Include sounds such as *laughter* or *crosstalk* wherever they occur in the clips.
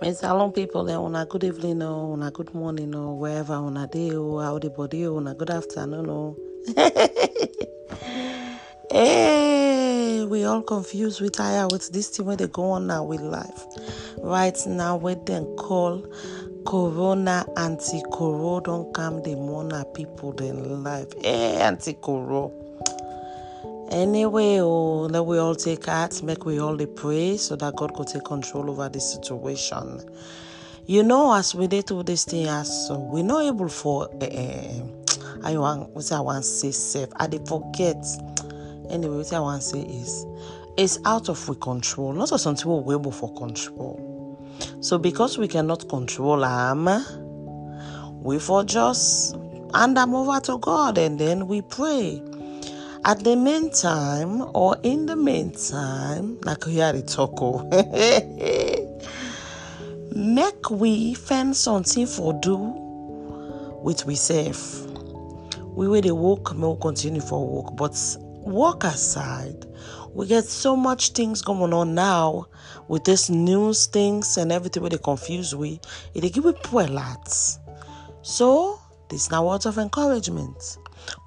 My salon people, eh, una good evening, oh, una good morning, oh, wherever una day, oh, how the body, oh, good afternoon, oh. *laughs* hey, we all confused, we tired with this thing where they go on now with life. Right now, where they call Corona anti-Coro don't come the more people than life. Hey, anti-Coro. Anyway, oh, let we all take heart, make we all pray so that God could take control over the situation. You know, as we did do this thing, as we're not able for uh, I want what I want to say safe. I did forget. Anyway, what I want to say is it's out of we control, not as until we're able for control. So because we cannot control them, we for just hand them over to God and then we pray. At the meantime, or in the meantime, like hear the talk, oh. *laughs* make we find something for do with we safe. We will the work, we continue for work, but work aside, we get so much things going on now with this news things and everything where they confuse we. It give we poor lads. So this now words of encouragement.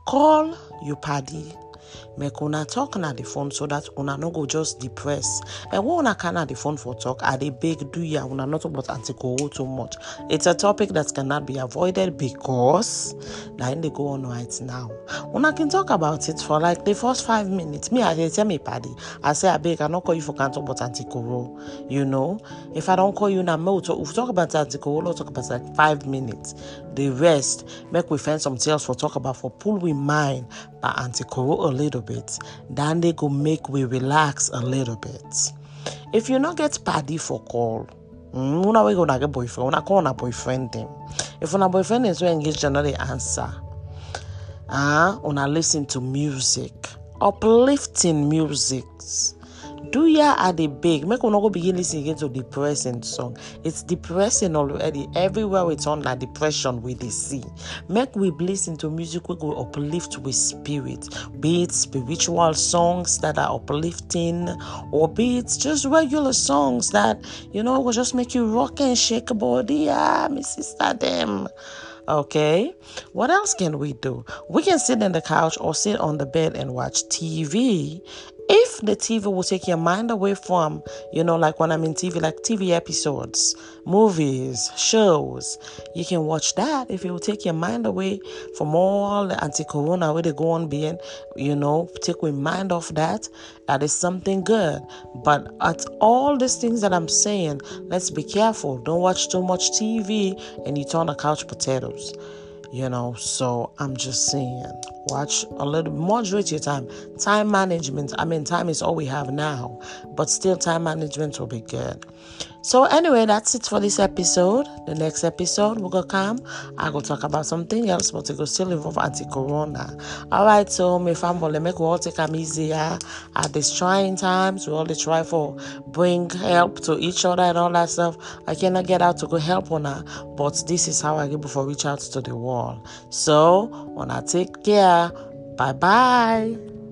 Call your paddy make una talk na the phone so that una no go just depress. And when una can na the phone for talk i dey beg do ya? Una not talk about anti-alcohol too much. It's a topic that cannot be avoided because na im dey go on right now. Una can talk about it for like the first five minutes. Me i dey tell me paddy i say abeg i no call you for can talk about anti-alcohol you know? If i don call you na make we talk, if we talk about anti-alcohol we'll talk about like five minutes. The rest make we find something else for talk about for pull we mind by anti-alcohol a little bit then they go make we relax a little bit. If you not get paddy for call mm, una we gonna get boyfriend una call una boyfriend them if una boyfriend is so engaged generally answer. Ah uh, una listen to music uplifting music do ya at the big make we not go begin listening again to depressing song. It's depressing already. Everywhere we turn like depression we dey see. Make we listen to music we go uplift with spirit. Be it spiritual songs that are uplifting or be it just regular songs that you know will just make you rock and shake body. Ah my sister them Okay, what else can we do? We can sit in the couch or sit on the bed and watch TV the TV will take your mind away from, you know, like when I'm in TV, like TV episodes, movies, shows, you can watch that. If it will take your mind away from all the anti corona where they go on being, you know, take your mind off that, that is something good. But at all these things that I'm saying, let's be careful. Don't watch too much TV and you turn the couch potatoes you know so i'm just saying watch a little moderate your time. Time management i mean time is all we have now but still time management will be good so anyway that's it for this episode. The next episode we're gonna come. I go talk about something else but it will still involve anti-corona. All right so my family make we all take them easier at these trying times we all try for bring help to each other and all that stuff. I cannot get out to go help on her but this is how i get before reach out to the world. So i take care. Bye bye